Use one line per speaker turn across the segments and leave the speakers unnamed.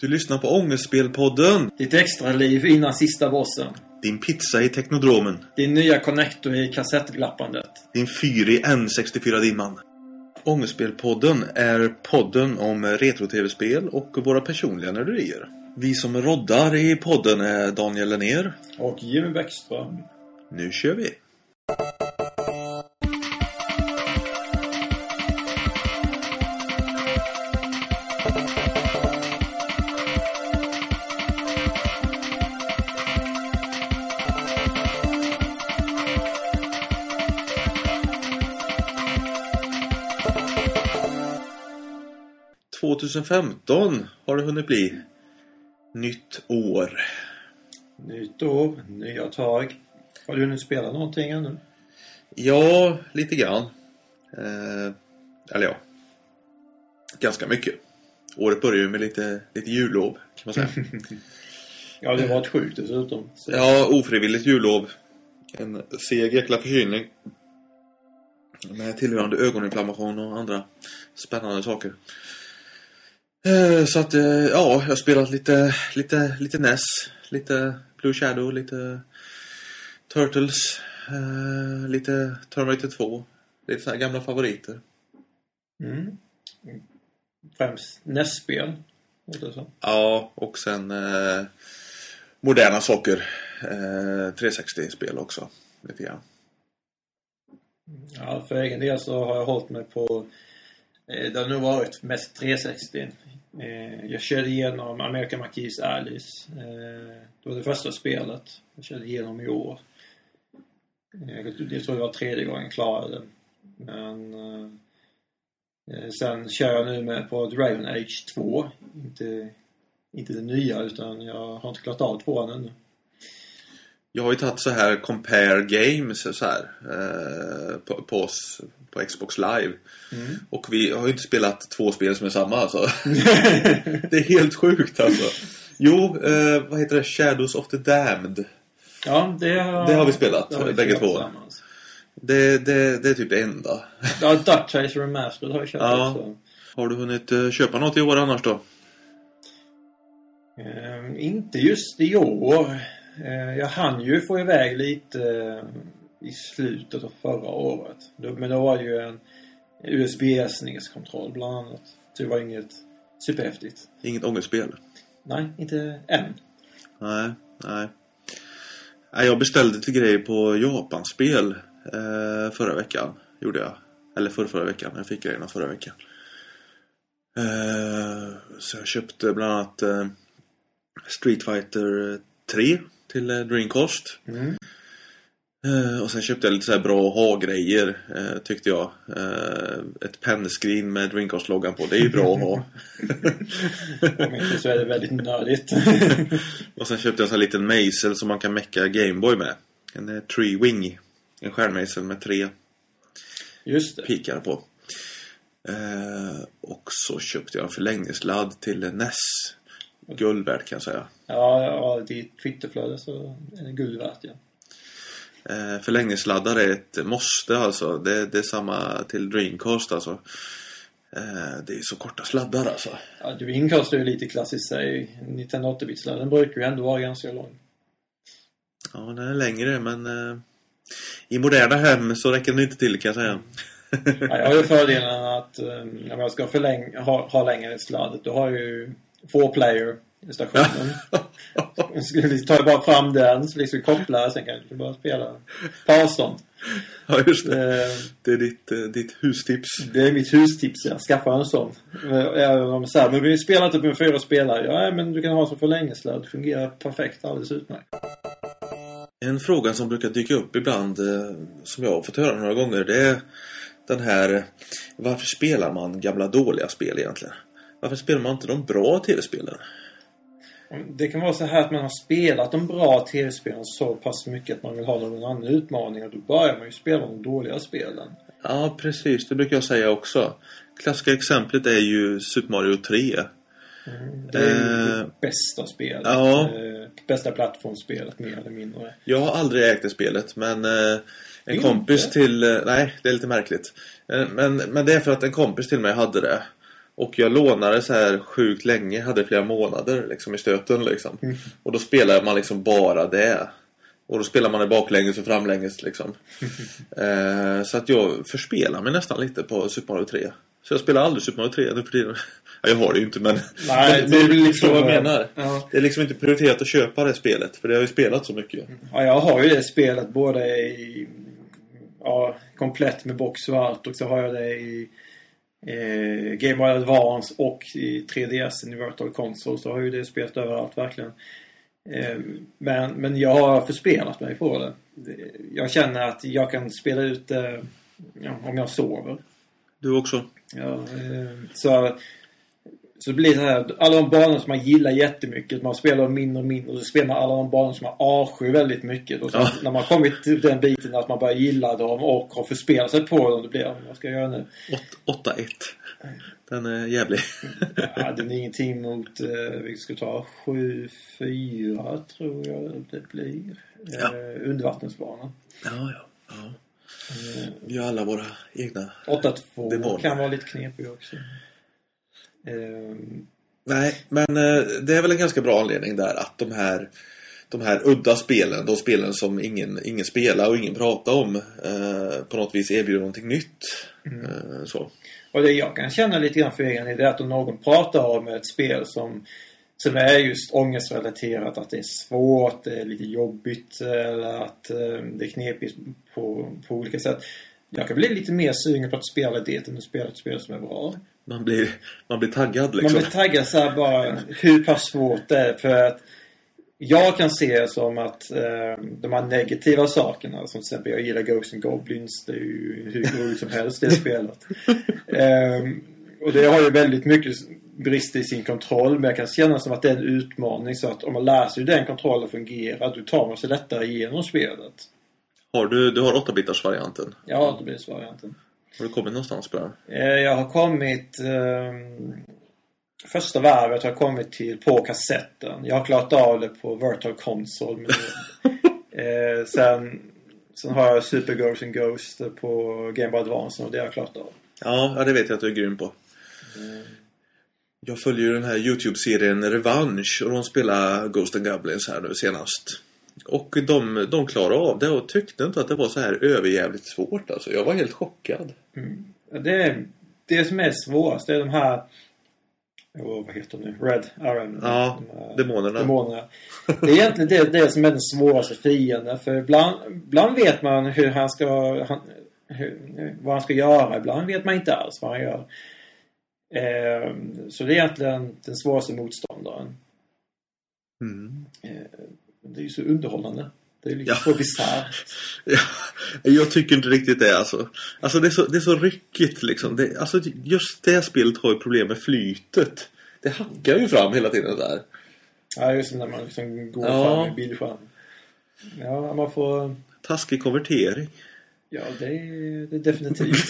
Du lyssnar på Ångestspelpodden.
Ditt extra liv innan sista bossen.
Din pizza i Teknodromen.
Din nya connector i kassettglappandet.
Din fyr i N64-dimman. Ångestspelpodden är podden om retro-tv-spel och våra personliga nörderier. Vi som roddar i podden är Daniel Lennér.
Och Jimmy Bäckström.
Nu kör vi! –2015 har det hunnit bli. Nytt år.
Nytt år, nya tag. Har du hunnit spela någonting ännu?
Ja, lite grann. Eh, eller ja. Ganska mycket. Året börjar ju med lite, lite jullov, kan man säga.
Ja, det har varit sjukt dessutom. Så.
ja, ofrivilligt jullov. En seg jäkla förkylning. Med tillhörande ögoninflammation och andra spännande saker. Eh, så att, eh, ja, jag har spelat lite, lite, lite NES. Lite Blue Shadow, lite Turtles. Eh, lite Terminator 2. Lite så här gamla favoriter.
Mm. Främst NES-spel.
Ja, och sen eh, moderna saker. Eh, 360-spel också. Lite grann.
Ja, för egen del så har jag hållit mig på... Det har nog varit mest 360. Eh, jag körde igenom American McKees Alice. Eh, det var det första spelet jag körde igenom i år. Eh, jag, tror det var tredje gången jag klarade det. Men... Eh, eh, sen kör jag nu med på Dragon Age 2. Inte, inte det nya utan jag har inte klarat av tvåan ännu.
Jag har ju tagit så här compare games så här, eh, på, på oss på Xbox Live.
Mm.
Och vi har ju inte spelat två spel som är samma alltså. det är helt sjukt alltså. Jo, eh, vad heter det? Shadows of the Damned.
Ja, det har,
Det har vi spelat,
har vi
bägge två. Det, det, det är typ det enda.
Ja, Duck Chaser Remastered har jag kört
Ja.
också.
Har du hunnit eh, köpa något i år annars då?
Ehm, inte just i år. Ehm, jag hann ju få iväg lite eh, i slutet av förra året. Men då var det ju en USB-snedkontroll bland annat. Så det var inget superhäftigt.
Inget ångestspel?
Nej, inte än.
Nej, nej. Jag beställde lite grejer på Japanspel eh, förra veckan. Gjorde jag. Eller förra, förra veckan. Jag fick grejerna förra veckan. Eh, så jag köpte bland annat eh, Street Fighter 3 till eh, Dreamcast.
Mm.
Eh, och sen köpte jag lite så här bra ha-grejer eh, tyckte jag. Ett pennskrin med Dreamcast-loggan på. Det är ju bra att ha.
Om inte så är det väldigt nördigt.
Och sen köpte jag en sån här liten mejsel som man kan mecka Gameboy med. En Tree Wing. En stjärnmejsel med tre
Just det.
pikar på. Och så köpte jag en förlängningssladd till NES. Guld värd kan jag säga.
Ja, ja ditt Twitterflöde så är det guld värt ja.
Eh, förlängningssladdar är ett måste alltså. Det, det är samma till Dreamcast alltså. Eh, det är så korta sladdar alltså.
Ja, Dreamcast är ju lite klassiskt sig. 1980-bitsladen brukar ju ändå vara ganska lång.
Ja, den är längre men eh, i moderna hem så räcker den inte till kan jag säga.
Ja, jag har ju fördelen att um, om jag ska förläng- ha, ha längre sladd, då har jag ju four player i stationen. Tar jag bara fram den, så liksom kopplar, sen kan jag bara spela på avstånd.
ja, just det.
Eh,
Det är ditt, eh, ditt hustips.
Det är mitt hustips, jag skaffar en sån. Även om så här, men vi spelar inte med fyra spelare. Ja, men du kan ha som förlängningssladd. Det fungerar perfekt, alldeles utmärkt.
En fråga som brukar dyka upp ibland, eh, som jag har fått höra några gånger, det är den här eh, Varför spelar man gamla dåliga spel egentligen? Varför spelar man inte de bra tv-spelen?
Det kan vara så här att man har spelat de bra tv-spelen så pass mycket att man vill ha någon annan utmaning och då börjar man ju spela de dåliga spelen.
Ja, precis. Det brukar jag säga också. Klassiska exemplet är ju Super Mario 3.
Det är ju
Eh,
det bästa spelet.
ja.
Eh, bästa plattformsspelet mer eller mindre.
Jag har aldrig ägt det spelet, men eh, en
Inte?
kompis till... Eh, nej, det är lite märkligt. Men, men det är för att en kompis till mig hade det. Och jag lånade så här sjukt länge, hade flera månader liksom i stöten liksom.
Mm.
Och då spelade man liksom bara det. Och då spelar man det baklänges och framlänges liksom. eh, så att jag förspelar mig nästan lite på Super Mario 3. Så jag spelar aldrig Super Mario 3 nu för tiden. Ja, jag har det ju inte men...
Nej,
men,
det
du
liksom-
vad jag menar.
Ja.
Det är liksom inte prioriterat att köpa det spelet. För det har ju spelat så mycket.
Ja, jag har ju det spelet både i... Ja, komplett med box och allt. Och så har jag det i eh, Game Boy Advance och i 3DS i Virtual Console. Så har ju det spelet överallt verkligen. Eh, men, men jag har förspelat mig på det. Jag känner att jag kan spela ut det ja, om jag sover.
Du också?
Ja, eh, så, så det blir så här, alla de banor som man gillar jättemycket, man spelar dem mindre och mindre. Och så spelar man alla de banor som man avskyr väldigt mycket. Och så
Ja.
när man kommit till den biten att man börjar gilla dem och har förspelat sig på dem, då blir det, vad ska jag göra nu?
Åt- 8-1. Den är jävlig.
Ja, den är ingenting mot, eh, vi ska ta 7-4 tror jag det blir.
Ja.
Eh, undervattensbanan.
Ja, ja. ja. Vi har alla våra egna
8-2
Demoner.
kan vara lite knepig också. Eh,
Nej, men eh, det är väl en ganska bra anledning där att de här de här udda spelen, de spelen som ingen, ingen spelar och ingen pratar om eh, på något vis erbjuder någonting nytt. Eh, så.
Och det jag kan känna lite grann för egen del är att om någon pratar om ett spel som, som är just ångestrelaterat, att det är svårt, det är lite jobbigt eller att eh, det är knepigt på, på olika sätt. Jag kan bli lite mer sugen på att spela det än att spela ett spel som är bra.
Man, blir, man blir taggad
Man
liksom.
blir taggad så bara hur pass svårt det är för att jag kan se det som att eh, de här negativa sakerna, som till exempel jag gillar Ghosts and Goblins, det är ju hur roligt som helst det spelet. Ehm, och det har ju väldigt mycket brister i sin kontroll, men jag kan känna som att det är en utmaning så att om man lär sig hur den kontrollen fungerar, då tar man sig lättare igenom spelet.
Har du, du har 8-bitars varianten.
Ja, det blir så varianten.
Har du kommit någonstans på den?
Eh, Jag har kommit... ehm, första varvet har jag kommit till på kassetten. Jag har klarat av det på Virtual Console. Men, eh, sen, sen har jag Super Ghost and Ghost på Game Boy Advance och det har jag klarat av.
Ja, det vet jag att du är grym på. Jag följer ju den här Youtube-serien Revanche och de spelar Ghost and Goblins här nu senast. Och de, de klarade av det och tyckte inte att det var så här överjävligt svårt alltså. Jag var helt chockad.
Det, är, det som är svårast det är de här... Oh, vad heter de nu? Red Iron?
Ja,
de här
demonerna.
demonerna. Det är egentligen det, det som är den svåraste fienden. För ibland, ibland vet man hur han ska... Han, hur, vad han ska göra. Ibland vet man inte alls vad han gör. Eh, så det är egentligen den svåraste motståndaren.
Mm.
Eh, det är ju så underhållande. Det är liksom
Ja.
så bisarrt.
Ja, jag tycker inte riktigt det alltså. Alltså det är så, det är så ryckigt liksom. Det, alltså just det spelet har ju problem med flytet. Det hackar ju fram hela tiden där.
Ja, just när man liksom går
Ja.
fram i bildskärmen. Ja, man får...
Taskig konvertering.
Ja, det är, det är definitivt.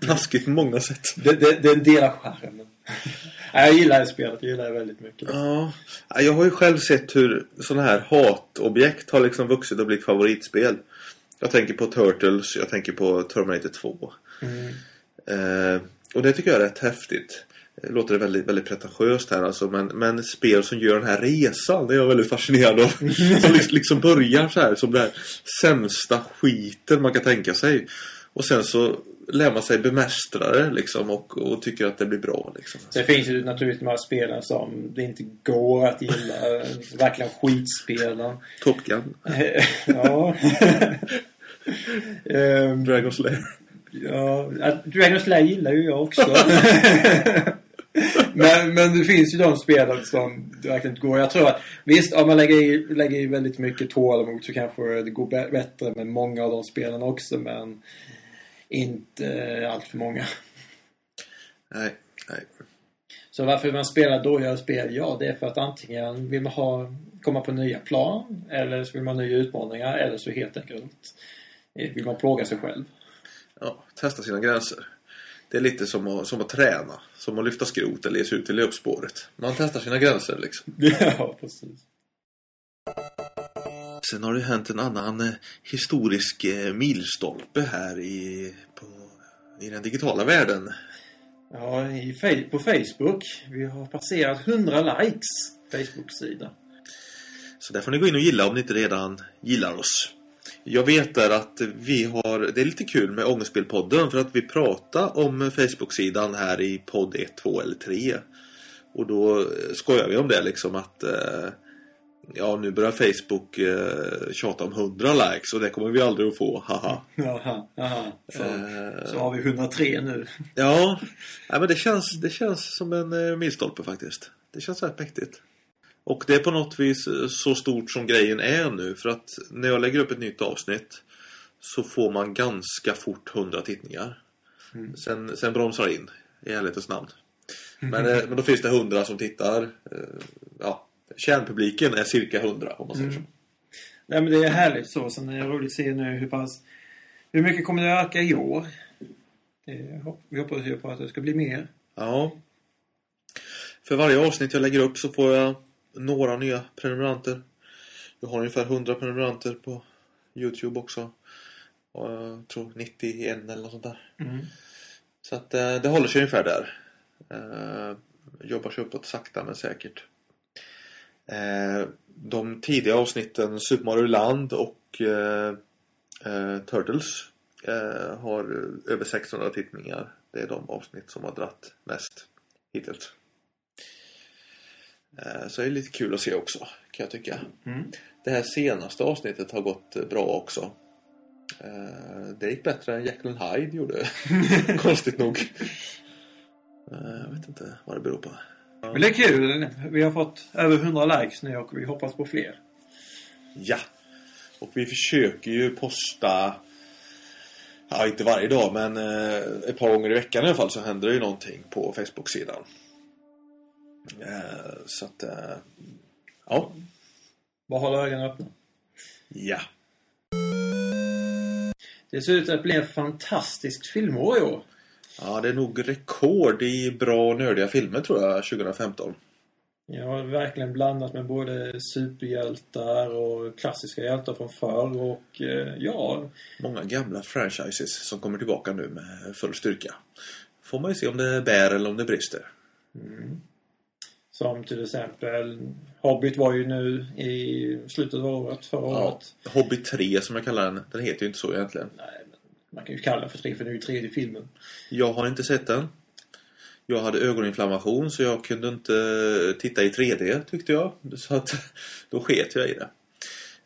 Taskigt på många sätt.
det, det, det är en del av skärmen. Jag gillar det spelet. Jag gillar det väldigt mycket.
Ja, jag har ju själv sett hur sådana här hatobjekt har liksom vuxit och blivit favoritspel. Jag tänker på Turtles, jag tänker på Terminator 2.
Mm.
Eh, och det tycker jag är rätt häftigt. Det låter väldigt, väldigt pretentiöst här alltså, men, men spel som gör den här resan, det är jag väldigt fascinerad av. som liksom, liksom börjar så här som här sämsta skiten man kan tänka sig. Och sen så lär man sig bemästra det liksom och, och tycker att det blir bra liksom.
Sen finns ju naturligtvis de här spelen som det inte går att gilla. Verkligen skitspelen.
Top Gun,
ja. Ehm,
Dragon Slayer.
Ja, Dragon Slayer gillar ju jag också. men, men det finns ju de spelen som det verkligen inte går. Jag tror att visst, om man lägger i, lägger i väldigt mycket tålamod så kanske det går bä- bättre med många av de spelen också. Men inte allt för många.
Nej, nej.
Så varför man spelar dåliga spel? Ja, det är för att antingen vill man ha, komma på nya plan eller så vill man ha nya utmaningar eller så helt enkelt vill man plåga sig själv.
Ja, testa sina gränser. Det är lite som att, som att träna. Som att lyfta skrot eller ge sig ut i löpspåret. Man testar sina gränser liksom.
ja, precis.
Sen har det hänt en annan eh, historisk eh, milstolpe här i, på, i den digitala världen.
Ja, i, på Facebook. Vi har passerat 100 likes. Facebook-sida.
Så där får ni gå in och gilla om ni inte redan gillar oss. Jag vet där att vi har, det är lite kul med Ångestspelpodden för att vi pratar om Facebook-sidan här i podd 1, 2 eller 3. Och då skojar vi om det liksom att eh, ja nu börjar Facebook eh, tjata om 100 likes och det kommer vi aldrig att få, haha.
Jaha, jaha. Så,
Eh,
så har vi 103 nu.
Ja, nej, men det känns, det känns som en eh, milstolpe faktiskt. Det känns rätt mäktigt. Och det är på något vis eh, så stort som grejen är nu. För att när jag lägger upp ett nytt avsnitt så får man ganska fort 100 tittningar.
Mm.
Sen, sen bromsar det in i ärlighetens namn. Men, eh, men då finns det 100 som tittar. Eh, Ja, kärnpubliken är cirka 100 om man säger så.
Nej men det är härligt så. Sen är det roligt att se nu hur pass... Hur mycket kommer det öka i år? Vi hoppas ju på att det ska bli mer.
Ja. För varje avsnitt jag lägger upp så får jag några nya prenumeranter. Jag har ungefär 100 prenumeranter på Youtube också. Och jag tror 91 eller något sånt där.
Mm.
Så att eh, det håller sig ungefär där. Eh, jobbar sig uppåt sakta men säkert. Eh, de tidiga avsnitten Super Mario Land och eh, eh, Turtles har över 600 tittningar. Det är de avsnitt som har dratt mest hittills. Så det är lite kul att se också, kan jag tycka.
Mm. Det
här senaste avsnittet har gått bra också. Det gick bättre än Jekyll and Hyde gjorde. Konstigt nog. Jag vet inte vad det beror på.
Men det är kul. Vi har fått över 100 likes nu och vi hoppas på fler.
Ja. Och vi försöker ju posta Ja, inte varje dag men eh, ett par gånger i veckan i alla fall så händer det ju någonting på Facebook-sidan. Eh, så att, eh, ja.
Bara hålla ögonen öppna.
Ja.
Det ser ut att bli en fantastisk filmår i år.
Ja, det är nog rekord i bra och nördiga filmer tror jag 2015.
Jag har verkligen blandat med både superhjältar och klassiska hjältar från förr och eh, ja,
Många gamla franchises som kommer tillbaka nu med full styrka. Får man ju se om det bär eller om det brister.
som till exempel Hobbit var ju nu i slutet av året, förra
Ja.
året.
Hobbit 3 som jag kallar den, den heter ju inte så egentligen.
Nej, man kan ju kalla den för tre för det är ju tredje filmen.
Jag har inte sett den. Jag hade ögoninflammation så jag kunde inte titta i 3D tyckte jag. Så att då sket jag i det.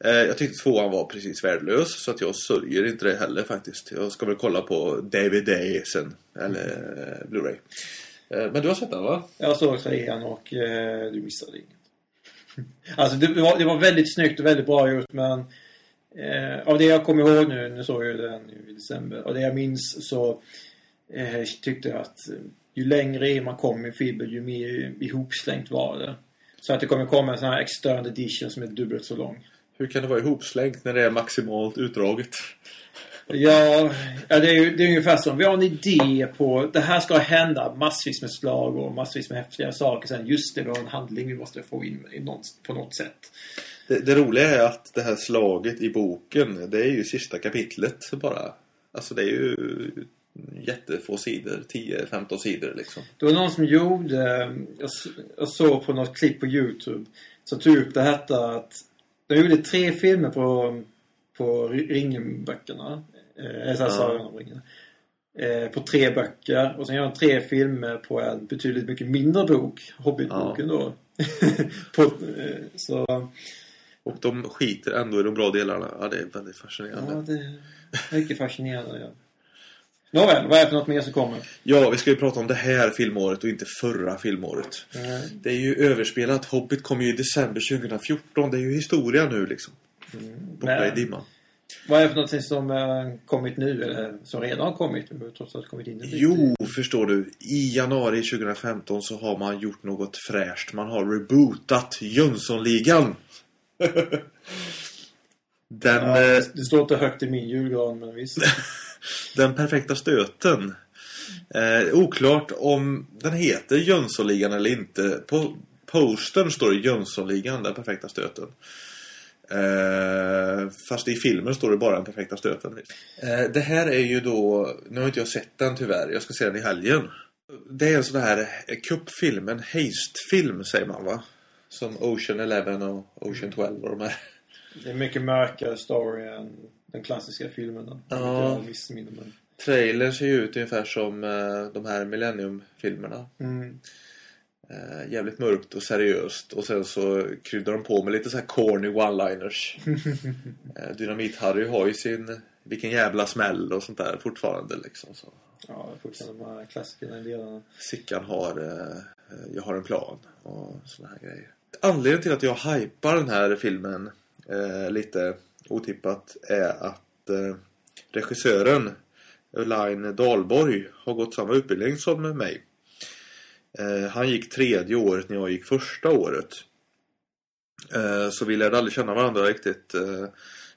Eh, Jag tyckte tvåan var precis värdelös så att jag sörjer inte det heller faktiskt. Jag ska väl kolla på DVD sen. Eller eh, Blu-ray. Eh, Men du har sett den va?
Jag såg trean och eh, du missade inget. Alltså det var, det var väldigt snyggt och väldigt bra gjort men eh, av det jag kommer ihåg nu, nu såg jag den i december, och det jag minns så eh, tyckte jag att eh, ju längre man kom i filmen ju mer ihopslängt var det. Så att det kommer komma en sån här external edition som är dubbelt så lång.
Hur kan det vara ihopslängt när det är maximalt utdraget?
Ja, ja det, är ju, det är ungefär som vi har en idé på det här ska hända massvis med slag och massvis med häftiga saker. Sen just det, vi har en handling vi måste få in i någon, på något sätt.
Det, det roliga är att det här slaget i boken, det är ju sista kapitlet bara. Alltså det är ju jättefå sidor, 10-15 sidor liksom.
Det var någon som gjorde, jag, s- jag såg på något klipp på Youtube, som tog upp det här att de gjorde tre filmer på, på Ringenböckerna. Eh, så här
Ja.
Eh, på tre böcker och sen gör de tre filmer på en betydligt mycket mindre bok, Hobbitboken då. på, eh, så,
Och de skiter ändå i de bra delarna. Ja, det är väldigt fascinerande.
ja, det är mycket fascinerande. Ja. Nåväl, vad är det för något mer som kommer?
Ja, vi ska ju prata om det här filmåret och inte förra filmåret.
Eh,
Det är ju överspelat. Hobbit kom ju i december 2014. Det är ju historia nu liksom. Borta i dimman.
Vad är det för någonting som eh, kommit nu eller som redan har kommit? Har trots allt kommit in.
Jo, förstår du. I januari 2015 så har man gjort något fräscht. Man har rebootat Jönssonligan. Den,
Ja,
eh,
det står inte högt i min julgran men visst.
den perfekta stöten. Eh, oklart om den heter Jönssonligan eller inte. På postern står det Jönssonligan, den perfekta stöten. Eh, fast i filmen står det bara den perfekta stöten. Eh, det här är ju då, nu har inte jag sett den tyvärr, jag ska se den i helgen. Det är en sån här kuppfilm, en haste-film säger man va? Som Ocean Eleven och Ocean 12 och de här.
Det är mycket mörkare story än den klassiska filmen. Då.
Ja.
Missminner mig.
Trailern ser ju ut ungefär som eh, de här Millennium-filmerna.
Mm.
Eh, jävligt mörkt och seriöst. Och sen så kryddar de på med lite så här corny one-liners. eh, Dynamit-Harry har ju sin Vilken jävla smäll och sånt där fortfarande liksom. Så.
Ja, fortfarande de här klassikerna i delarna.
Sickan har Jag har en plan och såna här grejer. Anledningen till att jag hypar den här filmen eh, lite otippat är att eh, regissören Line Dahlborg har gått samma utbildning som mig. Eh, han gick tredje året när jag gick första året. Eh, så vi lärde aldrig känna varandra riktigt. Eh,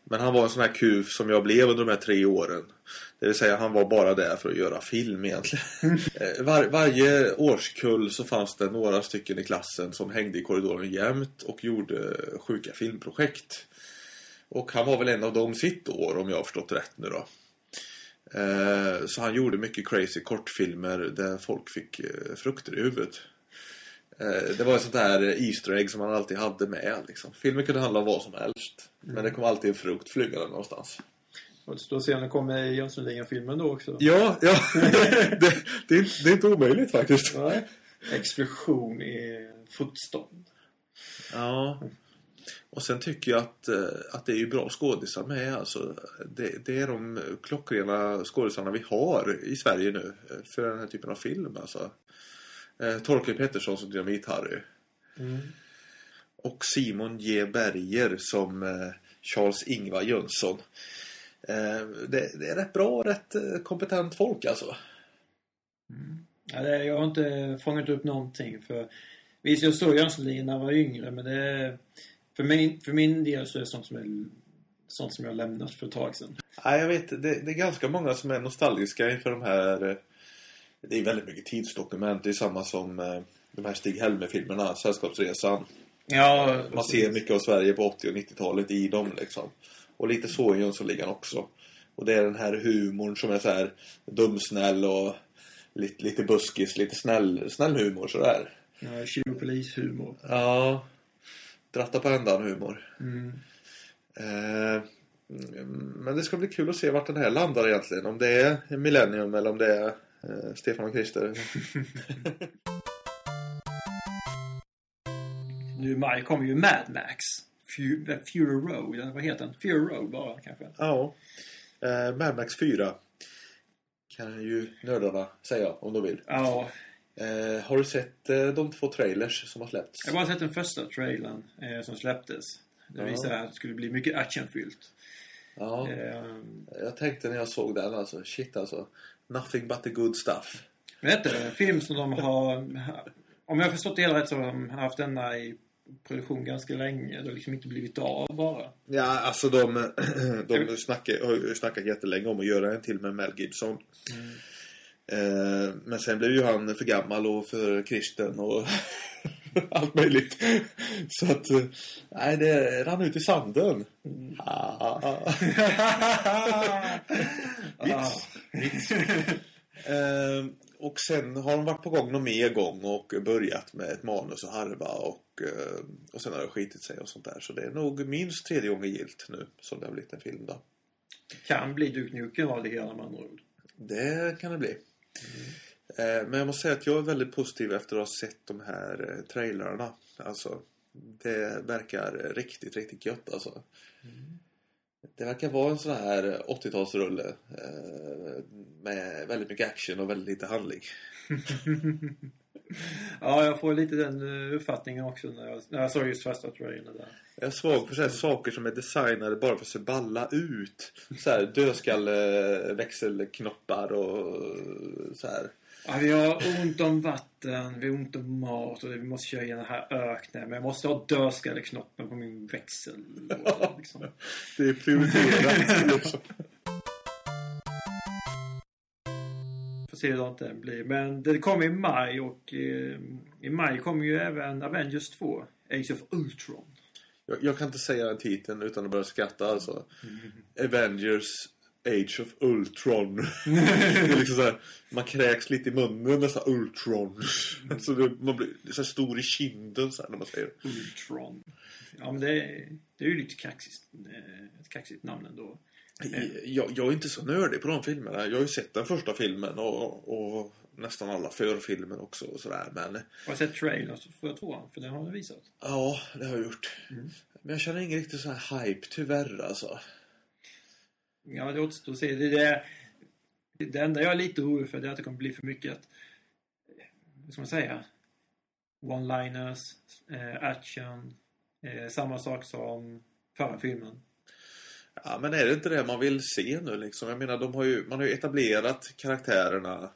men han var en sån här kuf som jag blev under de här tre åren. Det vill säga han var bara där för att göra film egentligen. Eh, Var, varje årskull så fanns det några stycken i klassen som hängde i korridoren jämt och gjorde sjuka filmprojekt. Och han var väl en av dem sitt år om jag har förstått rätt nu då. Eh, Så han gjorde mycket crazy kortfilmer där folk fick eh, frukter i huvudet. Eh, Det var ett sånt där Easter egg som han alltid hade med. Liksom. Filmen kunde handla om vad som helst. Men det kom alltid en frukt flygande någonstans.
Och det står att se om det kommer i Jönssonligan-filmen då också.
Ja, ja. det, det, är, det är inte omöjligt faktiskt.
Nej. Explosion i fotstånd.
Ja. Och sen tycker jag att, eh, att det är ju bra skådisar med. Alltså, det, det är de klockrena skådisarna vi har i Sverige nu eh, för den här typen av film. Alltså. Eh, Torkel Pettersson som Dynamit-Harry.
Mm.
Och Simon J. Berger som eh, Charles Ingvar Jönsson. Eh, det, det är rätt bra, rätt kompetent folk alltså.
Ja, det, jag har inte fångat upp någonting för Visst, jag såg Jönssonligan när jag var yngre men det för min, för min del så är det sånt som, är, sånt som jag lämnat för ett tag sedan.
Nej, jag vet. Det, det är ganska många som är nostalgiska inför de här... Det är väldigt mycket tidsdokument. Det är samma som eh, de här Stig Helmer-filmerna, Sällskapsresan.
Ja,
Man ser mycket av Sverige på 80 och 90-talet i dem liksom. Och lite så i Jönssonligan också. Och det är den här humorn som är så här dumsnäll och lite, lite buskis, lite snäll, snäll humor sådär.
Ja, tjuvpolishumor.
Ja. Dratta på ändan humor.
Mm.
Eh, mm, men det ska bli kul att se vart den här landar egentligen. Om det är Millennium eller om det är eh, Stefan och Christer.
Nu i maj kommer ju Mad Max. Fu- Fury Road, eller vad heter den? Fury Road bara kanske.
ja. Eh, Mad Max 4. Kan ju nördarna säga om de vill.
Ja,
Eh, har du sett eh, de två trailers som har släppts?
jag har bara sett den första trailern eh, som släpptes. Det
Ja.
visade att det skulle bli mycket actionfyllt.
Ja.
Eh,
Jag tänkte när jag såg den alltså, shit alltså. Nothing but the good stuff.
men detta är en film som de har... Om jag har förstått det hela rätt så har de haft denna i produktion ganska länge. Det har liksom inte blivit av bara.
Ja, alltså de, de snackar, har ju snackat jättelänge om att göra en till med Mel Gibson. Eh, men sen blev ju han för gammal och för kristen och allt möjligt. Så att, eh, nej det rann ut i sanden. Ah. Vits. Vits. Eh, och sen har de varit på gång någon mer gång och börjat med ett manus och harva och, eh, och sen har det skitit sig och sånt där. Så det är nog minst tredje gången gilt nu som det har blivit en film då.
kan bli Duke Nukem av det hela med andra ord.
Det kan det bli. Eh, men jag måste säga att jag är väldigt positiv efter att ha sett de här eh, trailrarna. Alltså, det verkar riktigt, riktigt gött alltså. Det verkar vara en sån här 80-talsrulle eh, med väldigt mycket action och väldigt lite handling.
Ja, jag får lite den eh, uppfattningen också när jag, när jag såg just första trailern där.
Jag svag för så här saker som är designade bara för att se balla ut. Så här dödskalle växelknoppar och så här.
Ja, vi har ont om vatten, vi har ont om mat och vi måste köra genom den här öknen. Men jag måste ha dödskalleknoppen på min växel. Liksom.
Det är prioriterat.
se hur det blir. Men det kommer i maj och eh, i maj kommer ju även Avengers 2. Age of Ultron.
Jag, jag kan inte säga den titeln utan att börja skratta alltså. Avengers Age of Ultron. liksom så här, man kräks lite i munnen nästan Ultron. så det, man blir så stor i kinden så här, när man säger.
Ultron. Ja, men det, är- det är ju lite kaxigt, eh, ett kaxigt namn ändå.
Jag, jag är inte så nördig på de filmerna. Jag har ju sett den första filmen och, och nästan alla förfilmer också och sådär. Men
Har jag sett får jag tvåan, för den har du visat.
ja, det har jag gjort. Men jag känner ingen riktig sån här hype tyvärr alltså.
Ja, det återstår att se. Det, det, det enda jag är lite orolig för det är att det kommer bli för mycket att, eh, vad ska man säga, one-liners, eh, action, eh, samma sak som förra filmen.
Ja, men är det inte det man vill se nu liksom? Jag menar, de har ju, man har ju etablerat karaktärerna.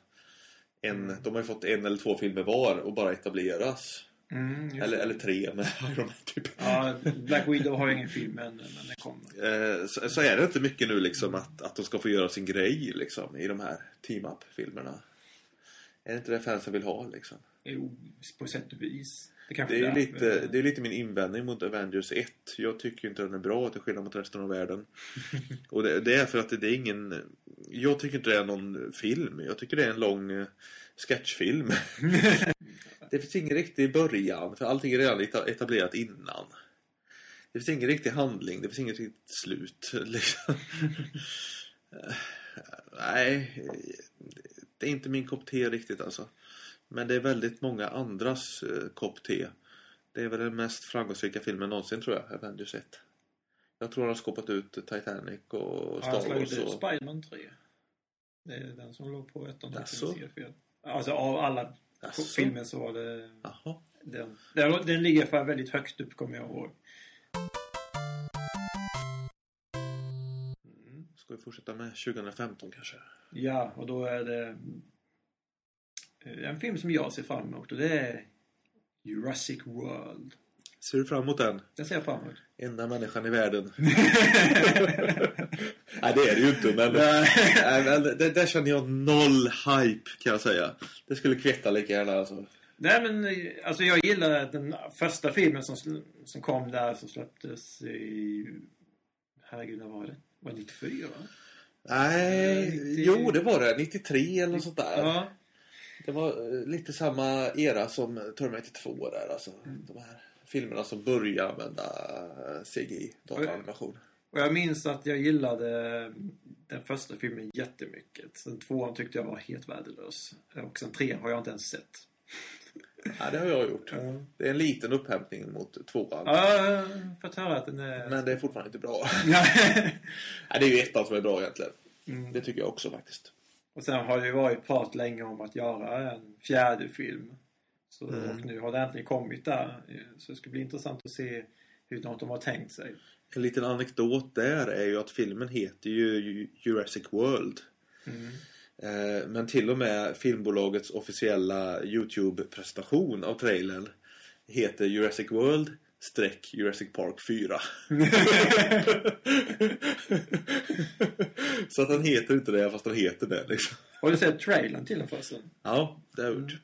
En, De har ju fått en eller två filmer var och bara etableras.
Mm,
Eller, eller tre med Iron Man typ.
Ja, Black Widow har ju ingen film än, men den kommer.
Eh, så, så är det inte mycket nu liksom att, att de ska få göra sin grej liksom i de här team-up-filmerna. Är det inte det fansen vill ha liksom?
Jo, på sätt och vis. Det,
Det är lite, det är lite min invändning mot Avengers 1. Jag tycker inte den är bra till skillnad mot resten av världen. Och det, det är för att det, är ingen... Jag tycker inte det är någon film. Jag tycker det är en lång eh, sketchfilm. det finns ingen riktig början, för allting är redan eta- etablerat innan. Det finns ingen riktig handling, det finns inget riktigt slut. Liksom. Eh, Nej, det är inte min kopp te riktigt alltså. Men det är väldigt många andras eh, kopp te. Det är väl den mest framgångsrika filmen någonsin tror jag, Avengers 1. Jag tror han har skåpat ut Titanic och
han
Star Wars.
ut
Och...
Spiderman 3? Det är den som låg på ettan. Alltså av alla
Jaså?
filmer så var det
Jaha.
den. Den, den ligger för väldigt högt upp kommer jag ihåg. Mm.
Ska vi fortsätta med 2015 kanske?
Ja, och då är det en film som jag ser fram emot och det är Jurassic World.
Ser du fram emot den?
Den ser jag fram emot.
Enda människan i världen. Nej, det är det ju inte, men...
Nej.
Men det, där känner jag noll hype, kan jag säga. Det skulle kvitta lika gärna alltså.
Nej men eh, alltså jag gillar den första filmen som, som kom där som släpptes i... Herregud, när var det? Var det 94? va?
Nej,
det-
jo det var det. 93 eller något sånt där.
Ja.
Det var eh, lite samma era som Terminator 2 där alltså. De här filmerna som börjar använda eh, CGI, dataanimation.
Och jag minns att jag gillade den första filmen jättemycket. Sen tvåan tyckte jag var helt värdelös. Och sen trean har jag inte ens sett.
Ja, det har jag gjort.
Ja.
Det är en liten upphämtning mot tvåan.
Ja, jag har fått höra att den är...
Men det är fortfarande inte bra.
Nej.
Nej, det är ju ettan som är bra egentligen.
Mm.
Det tycker jag också faktiskt.
Och sen har det ju varit prat länge om att göra en fjärde film. Så,
Mm.
Och nu har det äntligen kommit där. Så det ska bli intressant att se hur något de har tänkt sig.
En liten anekdot där är ju att filmen heter ju Jurassic World.
Mm.
Eh, Men till och med filmbolagets officiella Youtube-presentation av trailern heter Jurassic World streck Jurassic Park 4. Så att den heter inte det fast den heter det liksom.
Har du sett trailern till den förresten?
Ja, det har jag gjort.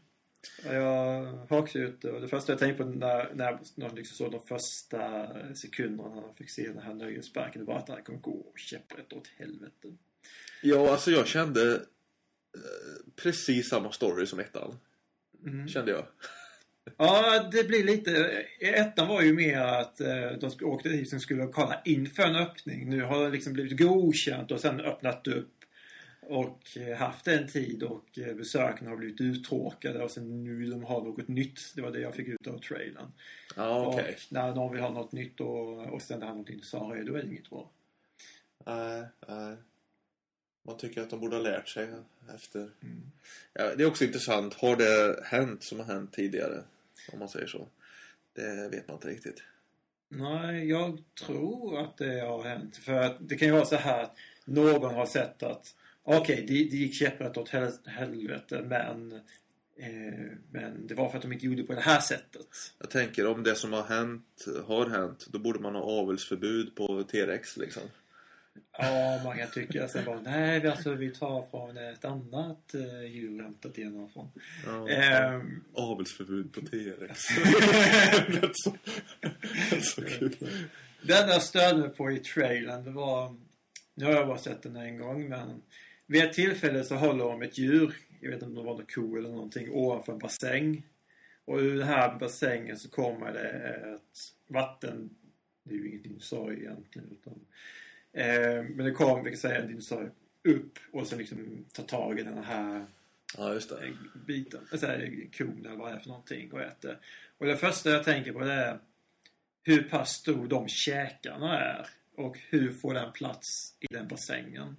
Jag hakade ut och det första jag tänkte på när, när liksom såg de första sekunderna när jag fick se den här nöjesparken det var att det här kommer gå käpprätt åt helvete.
Ja, alltså jag kände eh, precis samma story som ettan.
Mm.
Kände jag.
Ja, det blir lite... Ettan var ju mer att eh, de åkte dit och skulle kolla inför en öppning. Nu har det liksom blivit godkänt och sen öppnat upp och eh, haft en tid och eh, besökarna har blivit uttråkade och sen nu de ha något nytt. Det var det jag fick ut av trailern.
Ja, okej.
Och när någon vill ha något nytt och, och sen det här någonting sa då är det inget bra.
Nej, nej. Man tycker att de borde ha lärt sig efter.
Mm.
Ja, det är också intressant. Har det hänt som har hänt tidigare? Om man säger så. Det vet man inte riktigt.
Nej, jag tror att det har hänt. För att det kan ju vara så här att någon har sett att okej, det, det gick käpprätt åt hel, helvete men eh, men det var för att de inte gjorde på det här sättet.
Jag tänker om det som har hänt har hänt. Då borde man ha avelsförbud på T-Rex liksom.
Ja, många tycker sen bara nej, vi, alltså, vi tar från ett annat eh, djur hämtat igenom från.
Ja.
Ehm,
Avelsförbud på T-Rex. Så, rätt så kul.
Det enda jag störde mig på i trailern det var Nu har jag bara sett den en gång men vid ett tillfälle så håller de ett djur, jag vet inte om det var en ko eller någonting, ovanför en bassäng. Och ur den här bassängen så kommer det ett vatten... Det är ju ingen dinosaurie egentligen utan... Eh, men det kommer, vi kan säga, en dinosaurie upp och sen liksom tar tag i den här
Ja, just det.
eh, biten, alltså kon eller vad det är för någonting och äter. Och det första jag tänker på det är hur pass stor de käkarna är och hur får den plats i den bassängen.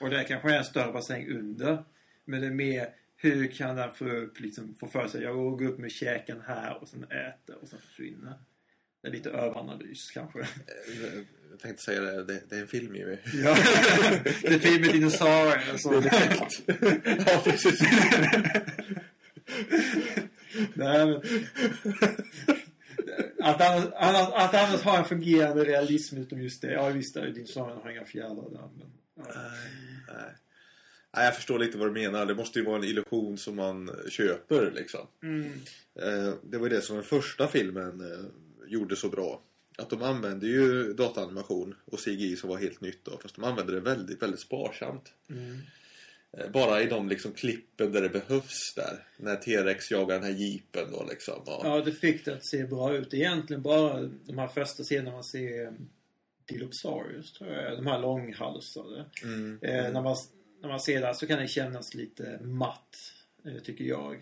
Och det kanske är en större bassäng under. Men det är mer hur kan den få, upp, liksom, få för sig jag går upp med käken här och sen äter och sen försvinner. Det är lite överanalys kanske.
Jag tänkte säga det, det, det är en film ju.
Ja. det är film med dinosaurier. Så.
ja, precis.
Nej, men... Att annars, annars, att annars ha en fungerande realism utom just det. Ja visst, dinosaurierna har inga fjädrar där. Men, ja.
Nej, nej. Nej, jag förstår lite vad du menar. Det måste ju vara en illusion som man köper liksom.
Mm.
Eh, Det var ju det som den första filmen eh, gjorde så bra. Att de använde ju dataanimation och CGI som var helt nytt då. Fast de använde det väldigt, väldigt sparsamt.
Mm.
Eh, Bara i de liksom klippen där det behövs där. När T-Rex jagar den här jeepen då liksom. Ja.
Ja, det fick det att se bra ut. Egentligen bara de här första scenerna man ser eh, Dilopsaurus, tror jag. De här långhalsade.
Mm.
Eh, när, man, när man ser det så kan det kännas lite matt, eh, tycker jag.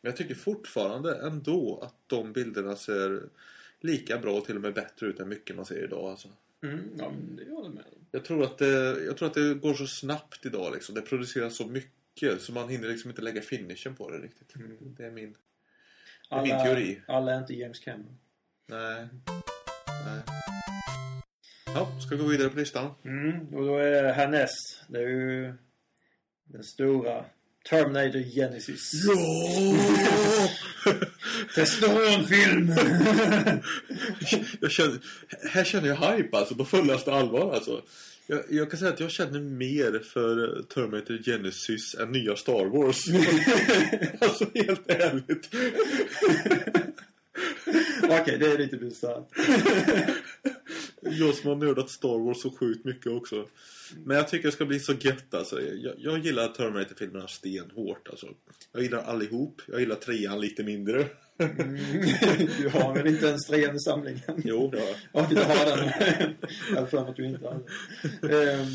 Men jag tycker fortfarande ändå att de bilderna ser lika bra och till och med bättre ut än mycket man ser idag. Alltså.
Mm, ja, men det håller med.
Jag, tror att det, jag tror att det går så snabbt idag. Liksom. Det produceras så mycket så man hinner liksom inte lägga finishen på det riktigt.
Mm.
Det är min, det är min teori.
Alla är inte James Cameron.
Nej. Nej. Ja, ska vi gå vidare på listan?
Mm, och då är härnäst. Det är ju den stora Terminator Genesis.
Ja!
Testosteronfilm!
jag känner, här känner jag hype alltså på fullaste allvar alltså. Jag, jag kan säga att jag känner mer för Terminator Genesis än nya Star Wars. alltså helt ärligt.
Okej, det är lite bisarrt.
Jag som har nördat Star Wars så sjukt mycket också. Men jag tycker det ska bli så gött alltså. Jag, jag gillar Terminator-filmerna stenhårt alltså. Jag gillar allihop. Jag gillar trean lite mindre.
Mm, du har väl inte ens trean i samlingen?
jo, det har jag.
Ja, du har den. Jag har för att du inte hade. Ehm,
Eh,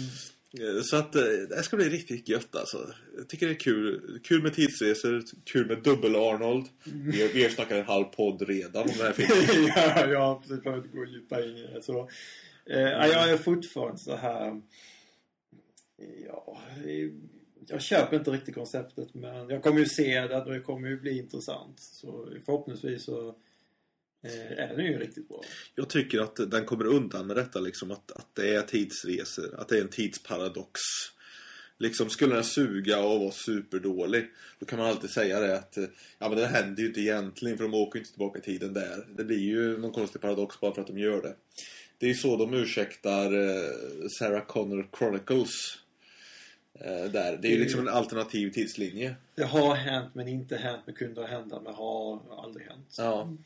Så att eh, det ska bli riktigt gött alltså. Jag tycker det är kul. Kul med tidsresor, kul med dubbel-Arnold. Vi, har- vi har snackat en halv podd redan om den här filmen.
ja, ja, precis. För att gå djupare in i det. Så, eh, ja, jag är fortfarande så här... Ja, eh, jag köper inte riktigt konceptet men jag kommer ju se det och det kommer ju bli intressant. Så förhoppningsvis så eh, är den ju riktigt bra.
Jag tycker att den kommer undan med detta liksom att, att det är tidsresor, att det är en tidsparadox. Liksom skulle den suga och vara superdålig Då kan man alltid säga det att eh, Ja men det händer ju inte egentligen för de åker inte tillbaka i tiden där Det blir ju någon konstig paradox bara för att de gör det Det är ju så de ursäktar eh, Sarah Connor Chronicles eh, Där, det är ju liksom en alternativ tidslinje
Det har hänt men inte hänt men kunde ha hända men har aldrig hänt.
Ja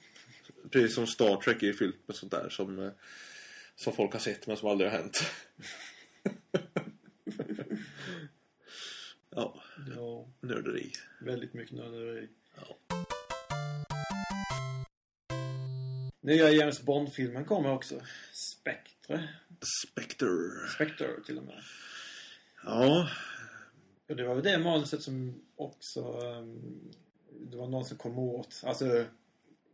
Precis som Star Trek är fyllt med sånt där som eh, Som folk har sett men som aldrig har hänt Ja,
Ja,
nörderi
väldigt mycket nörderi.
Ja.
Nya James Bond-filmen kommer också. Spectre.
Spectre
Spectre till och med.
Ja,
Och det var väl det manuset som också... ehm, det var någon som kom åt. Alltså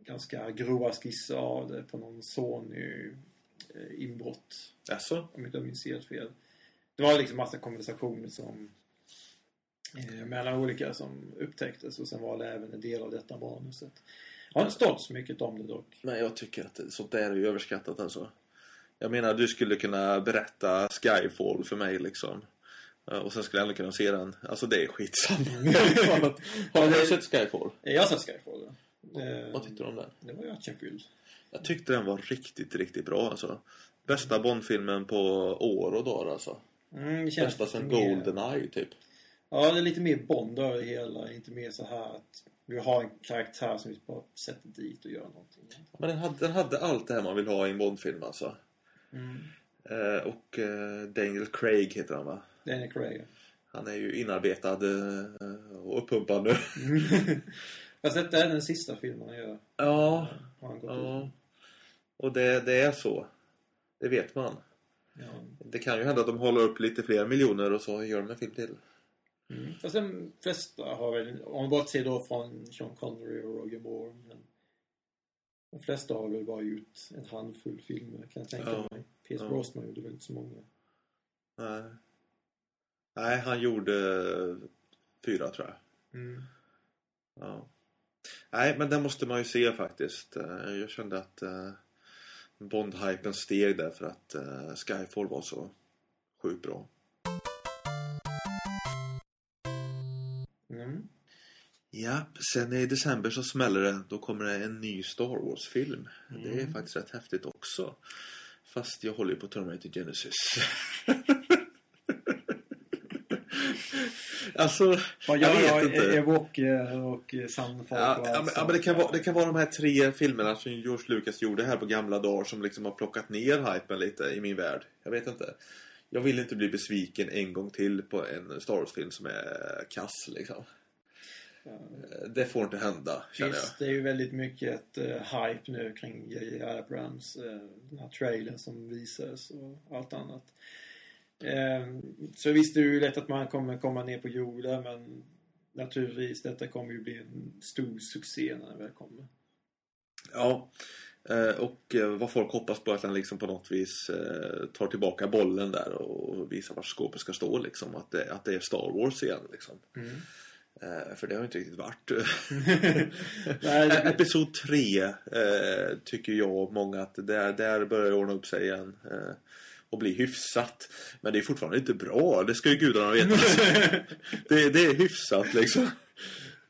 ganska grova skisser av det på någon Sony eh, inbrott.
alltså
Om inte jag minns helt fel. Det var liksom massa konversationer som eh, mellan olika som upptäcktes och sen var det även en del av detta manuset. Jag har inte stått så mycket om det dock.
Men jag tycker att sånt där är ju överskattat alltså. Jag menar, du skulle kunna berätta Skyfall för mig liksom. Ja, Och sen skulle jag ändå kunna se den. Alltså det är skitsamma. Har du sett Skyfall?
Jag har sett Skyfall. Eh,
Vad tyckte du om den?
Det var ju actionfylld.
Jag tyckte den var riktigt, riktigt bra alltså. Bästa Bond-filmen på år och dagar alltså.
Mm,
Bästa sen
mer-
Goldeneye typ.
Ja, det är lite mer Bond över det hela. Inte mer så här att vi har en karaktär som vi bara sätter dit och gör någonting.
Men den hade, den hade allt det här man vill ha i en Bond-film alltså.
Mm.
Eh, och eh, Daniel Craig heter han va?
Daniel Craig.
Han är ju inarbetad eh, och uppumpad nu.
Fast detta är den sista filmen han gör.
ja,
han
ja.
ut.
Och det, det är så. Det vet man.
Ja.
Det kan ju hända att de håller upp lite fler miljoner och så gör de en film till.
Mm. Fast de flesta har väl, om man bortser då från Sean Connery och Roger Moore. Men de flesta har väl bara gjort en handfull filmer kan jag tänka
Ja.
mig. Pierce
Ja.
Brosnan gjorde väl inte så många.
Nej. Nej, han gjorde fyra tror jag.
Mm.
Ja. Nej, men den måste man ju se faktiskt. Eh, Jag kände att eh, Bond-hypen steg där för att eh, Skyfall var så sjukt bra.
Mm.
Ja, sen i december så smäller det. Då kommer det en ny Star Wars-film. Det är
Mm.
faktiskt rätt häftigt också. Fast jag håller ju på Terminator Genesis. alltså,
Vad
jag
gör
vet inte.
Evoke och Sandfolk
Ja,
och
ja, men, ja,
sånt.
men det, kan vara, det kan vara de här tre filmerna som George Lucas gjorde här på gamla dagar som liksom har plockat ner hypen lite i min värld. Jag vet inte. Jag vill inte bli besviken en gång till på en Star Wars-film som är kass liksom.
Ja.
Det får inte hända, känner jag.
Visst, det är ju väldigt mycket ett uh, hype nu kring J.J. Abrams. Uh, den här trailern som visades och allt annat. Eh, så visst, det är ju lätt att man kommer komma ner på jorden men naturligtvis, detta kommer ju bli en stor succé när den väl kommer.
Ja. Eh, Och eh, vad folk hoppas på att han liksom på något vis eh, tar tillbaka bollen där och visar var skåpet ska stå liksom. Att det, att det är Star Wars igen liksom. Eh, För det har inte riktigt varit.
Det-
Episod 3 eh, tycker jag och många att där, där börjar det ordna upp sig igen. Och bli hyfsat. Men det är fortfarande inte bra. Det ska ju gudarna veta. det, det är hyfsat liksom.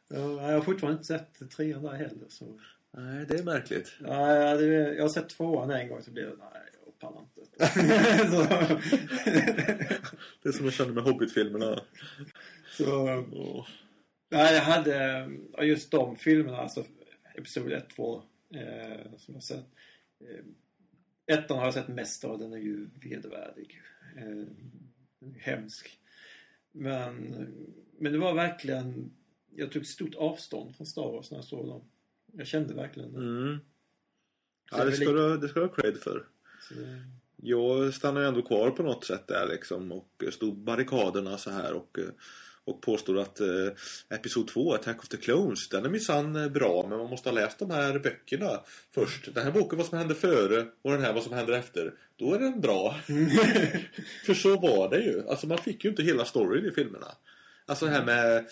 Ja, jag har fortfarande inte sett trean där heller. Så.
Nej, det är märkligt.
Ja, det, jag har sett tvåan en gång så blev det nej, jag pallar inte.
Det är som jag kände med Hobbit-filmerna.
så,
Åh.
nej, jag hade just de filmerna, alltså Episod 1, 2, eh, som jag sett. Eh, ettan har jag sett mest av, den är ju vedervärdig. Eh, hemsk. Men, men det var verkligen, jag tog stort avstånd från Star Wars när jag såg dem. Jag kände verkligen det.
Mm. Ja, det ska, du, det ska du ha cred för.
Så
Jag stannade ändå kvar på något sätt där liksom och stod barrikaderna så här och, och påstod att eh, Episod 2, Attack of the Clones, den är minsann eh, bra men man måste ha läst de här böckerna först. Den här boken vad som hände före och den här vad som händer efter. Då är den bra. För så var det ju. Alltså man fick ju inte hela storyn i filmerna. Alltså det här med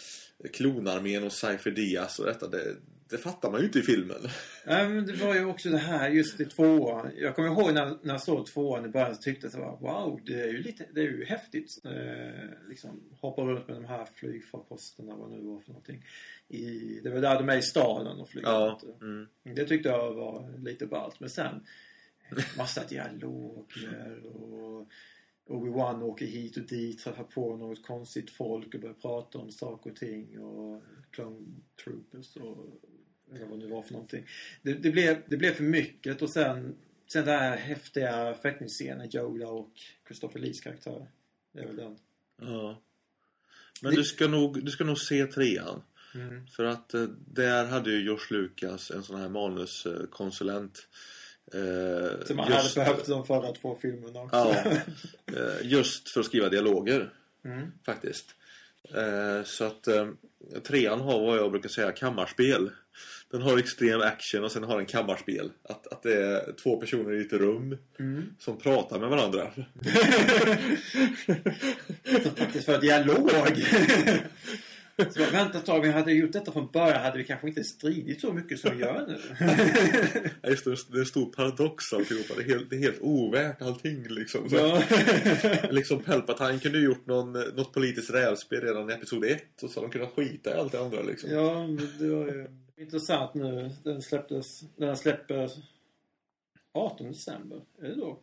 klonarmén och Cypher Diaz och detta, det, det fattar man ju inte i filmen.
Ja, men det var ju också det här just i tvåan. Jag kommer ihåg när, när jag såg tvåan i början så tyckte jag att det var wow, det är ju lite, det är ju häftigt. Eh, liksom hoppa runt med de här flygfarkosterna, vad nu var för någonting. I, det var där de är i staden och flyger
Ja. Mm.
Det tyckte jag var lite ballt. Men sen massa dialoger och Obi-Wan åker hit och dit, träffar på något konstigt folk och börjar prata om saker och ting och Clone Troopers och eller vad det var för någonting. Det, det, blev, det blev för mycket och sen, sen den här häftiga fäktningsscenen, Yoda och Christopher Lees karaktär. Det är väl den.
Ja. Men
Det-
du, ska nog, du ska nog se trean.
Mm.
För att eh, där hade ju George Lucas en sån här manuskonsulent. Eh,
Som man
just,
hade behövt de förra två filmerna också.
Ja, eh, just för att skriva dialoger
Mm.
faktiskt. Eh, så att trean har vad jag brukar säga kammarspel. Den har extrem action och sen har den kammarspel. Att, att det är två personer i ett rum
Mm.
som pratar med varandra.
Som faktiskt för dialog. Så bara, vänta ett tag, vi hade gjort detta från början hade vi kanske inte stridit så mycket som vi gör nu.
Ja, Just det, det är en stor paradox alltihopa. Det är helt, det är helt ovärt allting liksom. Så,
ja.
Liksom Palpatine kunde ju gjort någon, något politiskt rävspel redan i Episod 1 och så de kunnat skita i allt det andra liksom.
ja, men det var ju intressant nu. Den släpptes, den släpper 18 december. Är det då?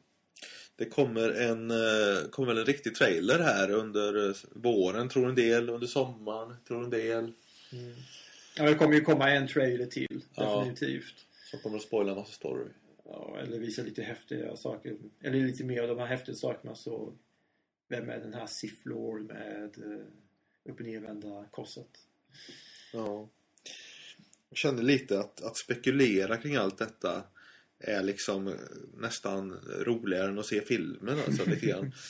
Det kommer en, eh, kommer en riktig trailer här under eh, våren tror en del, under sommaren tror en del.
Ja, det kommer ju komma en trailer till.
Ja.
Definitivt.
Som kommer att spoila en massa story.
Ja, eller visa lite häftiga saker. Eller lite mer av de här häftiga sakerna så... Vem är den här Sith Lord med uh, upp och nervända korset?
Ja. Jag kände lite att, att spekulera kring allt detta är liksom nästan roligare än att se filmen alltså lite grann.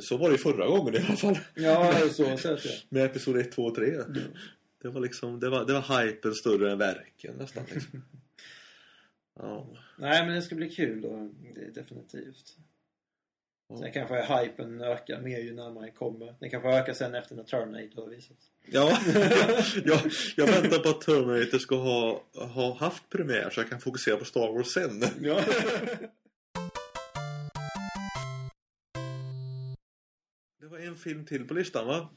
Så var det förra gången i alla fall.
Ja, så.
Med episod 1, 2 och 3. Mm. Det var liksom, det var, det var hypen större än verken nästan liksom.
Ja. Nej men det ska bli kul då, definitivt. Ja. Sen kanske hypen ökar mer ju närmare kommer. Den kanske ökar sen efter när Terminator har visats.
Ja, jag, jag väntar på att Terminator ska ha, ha haft premiär så jag kan fokusera på Star Wars sen. Ja. Det var en film till på listan va?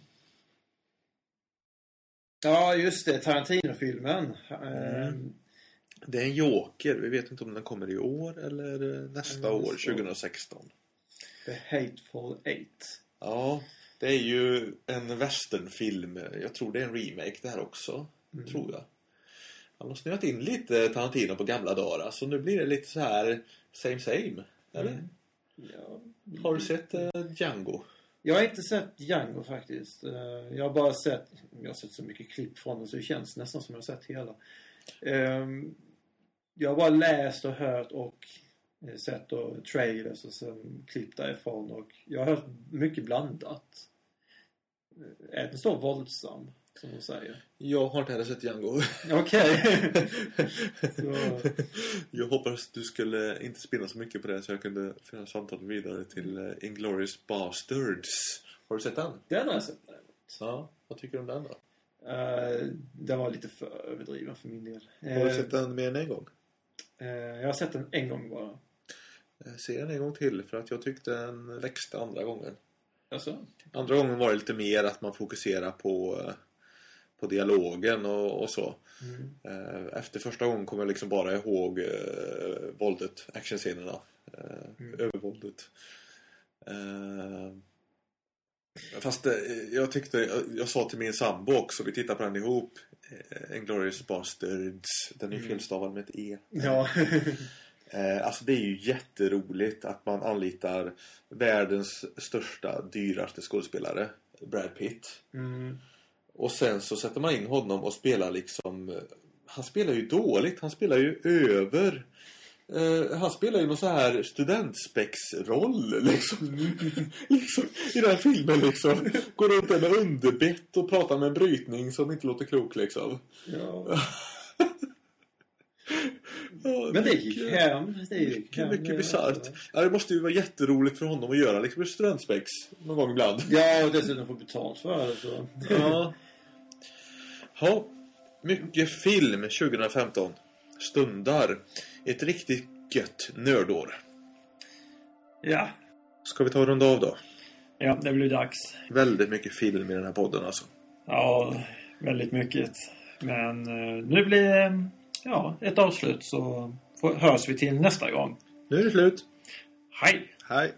Ja, just det. Tarantino-filmen. Mm.
Ehm. Det är en Joker. Vi vet inte om den kommer i år eller nästa mm, år, 2016.
The Hateful Eight.
Ja, det är ju en westernfilm. Jag tror det är en remake det här också. Mm. Tror jag. Han har snöat in lite Tarantino på gamla dagar. Så nu blir det lite så här same same. Eller? Mm. Ja. Har du sett uh, Django?
Jag har inte sett Django faktiskt. Uh, jag har bara sett, jag har sett så mycket klipp från den så det känns nästan som jag har sett hela. Um, jag har bara läst och hört och Eh, sett och trailers och sen klipp därifrån och jag har hört mycket blandat. Eh, är den så våldsam? Som de säger.
Jag har inte heller sett Django.
Okej.
jag hoppas du skulle inte spinna så mycket på det så jag kunde föra samtalet vidare till uh, Inglourious Bastards. Har du sett den?
Den har jag sett
däremot. Ja, vad tycker du om den då?
Uh, den var lite för överdriven för min del.
Har du sett den mer än en gång?
Jag har sett den en gång bara.
Eh, se den en gång till för att jag tyckte den växte andra gången.
Alltså?
Andra gången var det lite mer att man fokuserar på, eh, på dialogen och, och så. Mm. Eh, efter första gången kommer jag liksom bara ihåg eh, våldet, actionscenerna, eh, mm. övervåldet. Eh, fast eh, jag tyckte, jag, jag sa till min sambo också, vi tittade på den ihop, eh, Inglourious Bastards, den är ju mm. felstavad med ett E.
Ja.
Eh, alltså det är ju jätteroligt att man anlitar världens största, dyraste skådespelare, Brad Pitt.
Mm.
Och sen så sätter man in honom och spelar liksom... Han spelar ju dåligt, han spelar ju över... Uh, han spelar ju någon så här studentspex-roll liksom. liksom. I den här filmen liksom. Går runt där med underbett och pratar med en brytning som inte låter klok liksom.
Ja. Men det gick hem. Det gick
hem. Mycket bisarrt. Ja, det måste ju vara jätteroligt för honom att göra liksom studentspex någon gång ibland.
Ja, och dessutom få betalt för det. Så.
Ja. ja. Mycket film 2015. Stundar. Ett riktigt gött nördår.
Ja.
Ska vi ta och runda av då?
Ja, det blir dags.
Väldigt mycket film i den här podden alltså.
Ja, väldigt mycket. Men eh, nu blir det ja, ett avslut så hörs vi till nästa gång.
Nu är det slut.
Hej!
Hej!